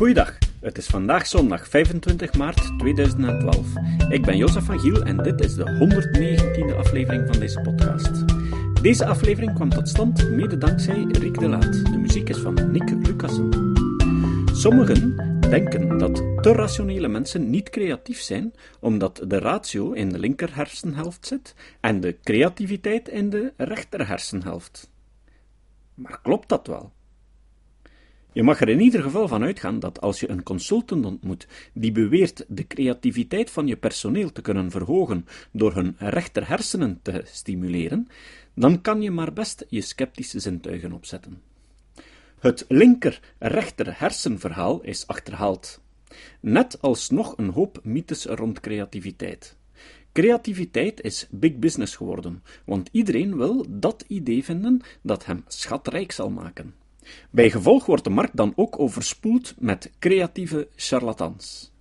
Goeiedag, het is vandaag zondag 25 maart 2012. Ik ben Jozef van Giel en dit is de 119e aflevering van deze podcast. Deze aflevering kwam tot stand mede dankzij Riek de Laat. De muziek is van Nick Lucassen. Sommigen denken dat te rationele mensen niet creatief zijn, omdat de ratio in de linker hersenhelft zit en de creativiteit in de rechter hersenhelft. Maar klopt dat wel? Je mag er in ieder geval van uitgaan dat als je een consultant ontmoet die beweert de creativiteit van je personeel te kunnen verhogen door hun rechter hersenen te stimuleren, dan kan je maar best je sceptische zintuigen opzetten. Het linker-rechter hersenverhaal is achterhaald. Net als nog een hoop mythes rond creativiteit. Creativiteit is big business geworden, want iedereen wil dat idee vinden dat hem schatrijk zal maken. Bij gevolg wordt de markt dan ook overspoeld met creatieve charlatans.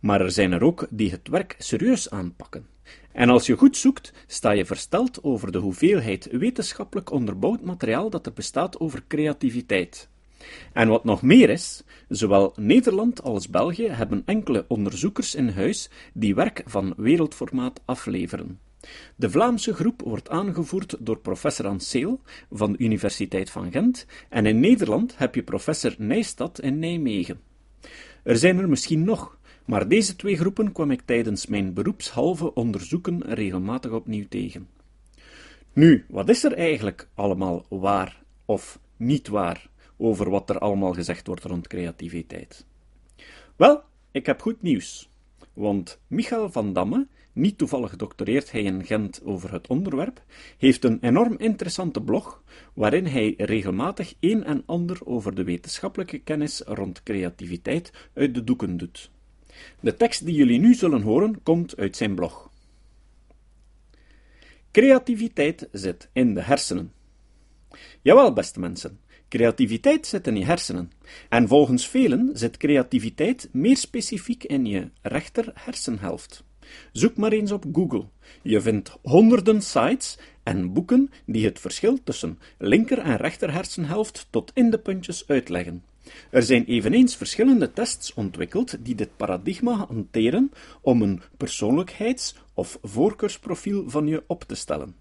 Maar er zijn er ook die het werk serieus aanpakken. En als je goed zoekt, sta je versteld over de hoeveelheid wetenschappelijk onderbouwd materiaal dat er bestaat over creativiteit. En wat nog meer is, zowel Nederland als België hebben enkele onderzoekers in huis die werk van wereldformaat afleveren. De Vlaamse groep wordt aangevoerd door professor Anseel van de Universiteit van Gent en in Nederland heb je professor Nijstad in Nijmegen. Er zijn er misschien nog, maar deze twee groepen kwam ik tijdens mijn beroepshalve onderzoeken regelmatig opnieuw tegen. Nu, wat is er eigenlijk allemaal waar of niet waar over wat er allemaal gezegd wordt rond creativiteit? Wel, ik heb goed nieuws. Want Michael van Damme, niet toevallig doctoreert hij in Gent over het onderwerp, heeft een enorm interessante blog waarin hij regelmatig een en ander over de wetenschappelijke kennis rond creativiteit uit de doeken doet. De tekst die jullie nu zullen horen komt uit zijn blog. Creativiteit zit in de hersenen. Jawel, beste mensen, creativiteit zit in je hersenen. En volgens velen zit creativiteit meer specifiek in je rechter hersenhelft. Zoek maar eens op Google. Je vindt honderden sites en boeken die het verschil tussen linker en rechter hersenhelft tot in de puntjes uitleggen. Er zijn eveneens verschillende tests ontwikkeld die dit paradigma hanteren om een persoonlijkheids- of voorkeursprofiel van je op te stellen.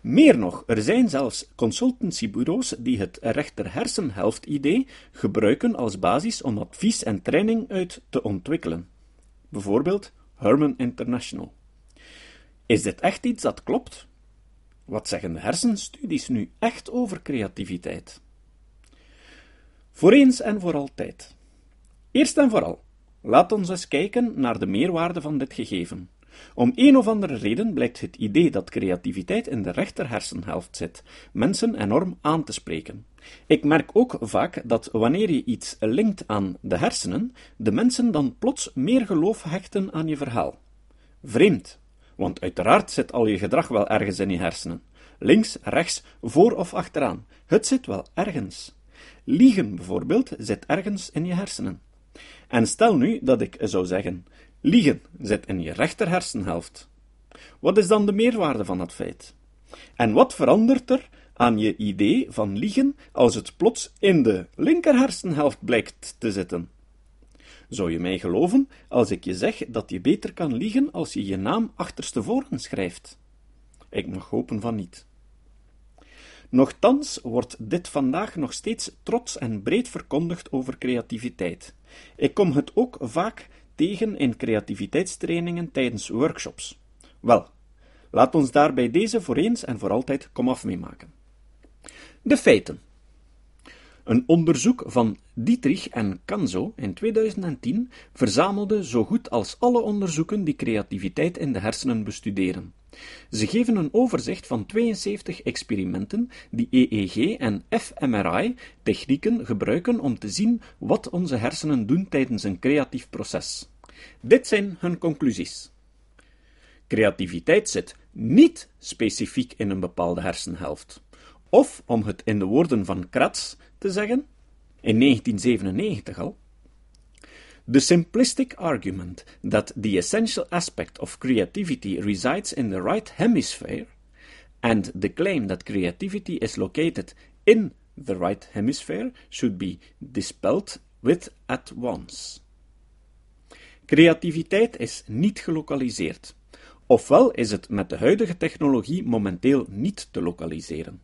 Meer nog, er zijn zelfs consultancybureaus die het rechter hersenhelft-idee gebruiken als basis om advies en training uit te ontwikkelen. Bijvoorbeeld Herman International. Is dit echt iets dat klopt? Wat zeggen hersenstudies nu echt over creativiteit? Voor eens en voor altijd. Eerst en vooral, laat ons eens kijken naar de meerwaarde van dit gegeven. Om een of andere reden blijkt het idee dat creativiteit in de rechter hersenhelft zit, mensen enorm aan te spreken. Ik merk ook vaak dat wanneer je iets linkt aan de hersenen, de mensen dan plots meer geloof hechten aan je verhaal. Vreemd, want uiteraard zit al je gedrag wel ergens in je hersenen. Links, rechts, voor of achteraan. Het zit wel ergens. Liegen bijvoorbeeld zit ergens in je hersenen. En stel nu dat ik zou zeggen: liegen zit in je rechter hersenhelft. Wat is dan de meerwaarde van dat feit? En wat verandert er aan je idee van liegen als het plots in de linker hersenhelft blijkt te zitten? Zou je mij geloven als ik je zeg dat je beter kan liegen als je je naam achterstevoren schrijft? Ik mag hopen van niet. Nochtans wordt dit vandaag nog steeds trots en breed verkondigd over creativiteit. Ik kom het ook vaak tegen in creativiteitstrainingen tijdens workshops. Wel, laat ons daar bij deze voor eens en voor altijd komaf mee maken. De feiten. Een onderzoek van Dietrich en Kanzo in 2010 verzamelde zo goed als alle onderzoeken die creativiteit in de hersenen bestuderen. Ze geven een overzicht van 72 experimenten die EEG en fMRI-technieken gebruiken om te zien wat onze hersenen doen tijdens een creatief proces. Dit zijn hun conclusies. Creativiteit zit niet specifiek in een bepaalde hersenhelft. Of, om het in de woorden van Kratz te zeggen, in 1997 al, The simplistic argument that the essential aspect of creativity resides in the right hemisphere, and the claim that creativity is located in the right hemisphere should be dispelled with at once. Creativiteit is niet gelokaliseerd. Ofwel is het met de huidige technologie momenteel niet te lokaliseren.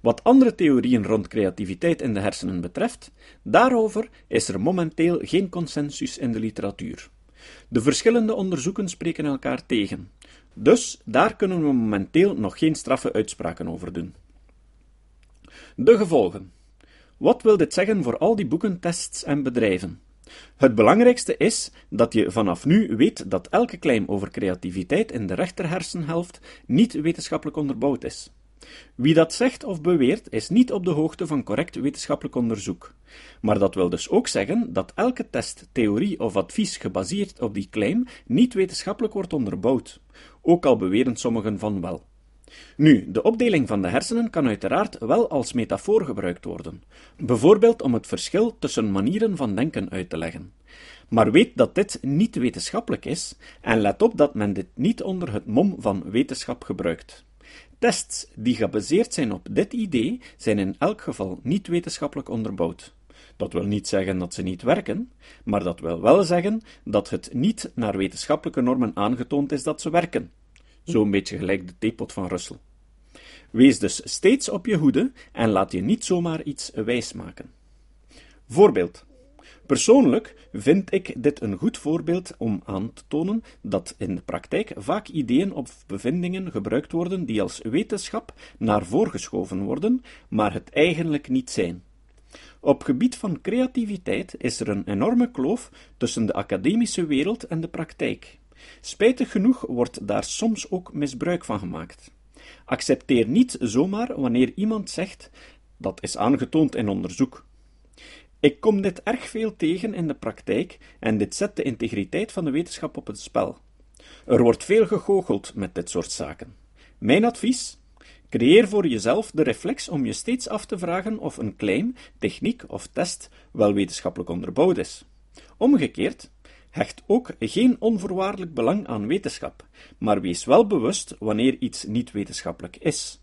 Wat andere theorieën rond creativiteit in de hersenen betreft, daarover is er momenteel geen consensus in de literatuur. De verschillende onderzoeken spreken elkaar tegen. Dus daar kunnen we momenteel nog geen straffe uitspraken over doen. De gevolgen. Wat wil dit zeggen voor al die boekentests en bedrijven? Het belangrijkste is dat je vanaf nu weet dat elke claim over creativiteit in de rechterhersenhelft niet wetenschappelijk onderbouwd is. Wie dat zegt of beweert, is niet op de hoogte van correct wetenschappelijk onderzoek. Maar dat wil dus ook zeggen dat elke test, theorie of advies gebaseerd op die claim niet wetenschappelijk wordt onderbouwd, ook al beweren sommigen van wel. Nu, de opdeling van de hersenen kan uiteraard wel als metafoor gebruikt worden, bijvoorbeeld om het verschil tussen manieren van denken uit te leggen. Maar weet dat dit niet wetenschappelijk is, en let op dat men dit niet onder het mom van wetenschap gebruikt. Tests die gebaseerd zijn op dit idee zijn in elk geval niet wetenschappelijk onderbouwd. Dat wil niet zeggen dat ze niet werken, maar dat wil wel zeggen dat het niet naar wetenschappelijke normen aangetoond is dat ze werken. Zo'n beetje gelijk de theepot van Russell. Wees dus steeds op je hoede en laat je niet zomaar iets wijsmaken. Voorbeeld. Persoonlijk vind ik dit een goed voorbeeld om aan te tonen dat in de praktijk vaak ideeën of bevindingen gebruikt worden die als wetenschap naar voren geschoven worden, maar het eigenlijk niet zijn. Op gebied van creativiteit is er een enorme kloof tussen de academische wereld en de praktijk. Spijtig genoeg wordt daar soms ook misbruik van gemaakt. Accepteer niet zomaar wanneer iemand zegt dat is aangetoond in onderzoek. Ik kom dit erg veel tegen in de praktijk en dit zet de integriteit van de wetenschap op het spel. Er wordt veel gegoocheld met dit soort zaken. Mijn advies: creëer voor jezelf de reflex om je steeds af te vragen of een claim, techniek of test wel wetenschappelijk onderbouwd is. Omgekeerd, hecht ook geen onvoorwaardelijk belang aan wetenschap, maar wees wel bewust wanneer iets niet wetenschappelijk is.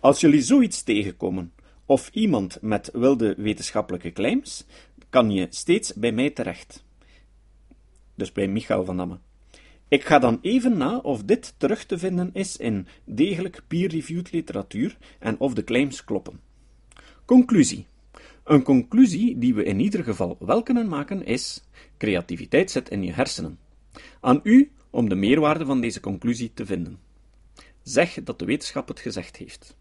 Als jullie zoiets tegenkomen, of iemand met wilde wetenschappelijke claims, kan je steeds bij mij terecht. Dus bij Michael van Damme. Ik ga dan even na of dit terug te vinden is in degelijk peer-reviewed literatuur en of de claims kloppen. Conclusie. Een conclusie die we in ieder geval wel kunnen maken is: creativiteit zit in je hersenen. Aan u om de meerwaarde van deze conclusie te vinden. Zeg dat de wetenschap het gezegd heeft.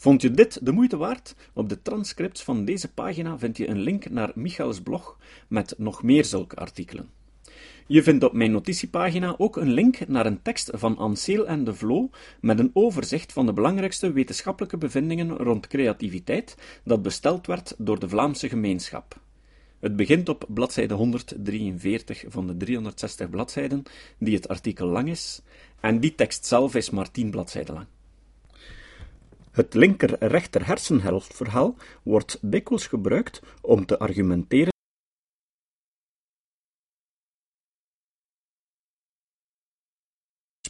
Vond je dit de moeite waard? Op de transcripts van deze pagina vind je een link naar Michaels blog met nog meer zulke artikelen. Je vindt op mijn notitiepagina ook een link naar een tekst van Anseel en de Vlo met een overzicht van de belangrijkste wetenschappelijke bevindingen rond creativiteit dat besteld werd door de Vlaamse gemeenschap. Het begint op bladzijde 143 van de 360 bladzijden, die het artikel lang is, en die tekst zelf is maar 10 bladzijden lang. Het linker-rechter hersenhelftverhaal wordt dikwijls gebruikt om te argumenteren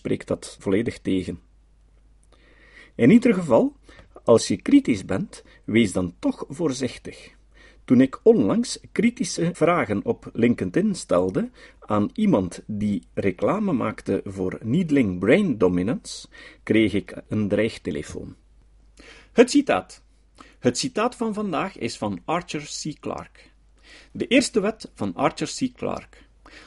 spreekt dat volledig tegen. In ieder geval, als je kritisch bent, wees dan toch voorzichtig. Toen ik onlangs kritische vragen op LinkedIn stelde aan iemand die reclame maakte voor Needling Brain Dominance, kreeg ik een dreigtelefoon. Het citaat. Het citaat van vandaag is van Archer C. Clarke. De eerste wet van Archer C. Clarke.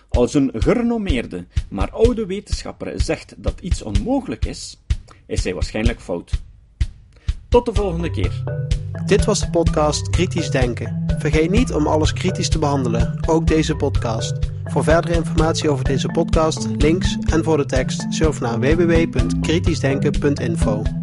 Als een gerenommeerde, maar oude wetenschapper zegt dat iets onmogelijk is, is hij waarschijnlijk fout. Tot de volgende keer. Dit was de podcast Kritisch Denken. Vergeet niet om alles kritisch te behandelen, ook deze podcast. Voor verdere informatie over deze podcast, links en voor de tekst, surf naar www.kritischdenken.info.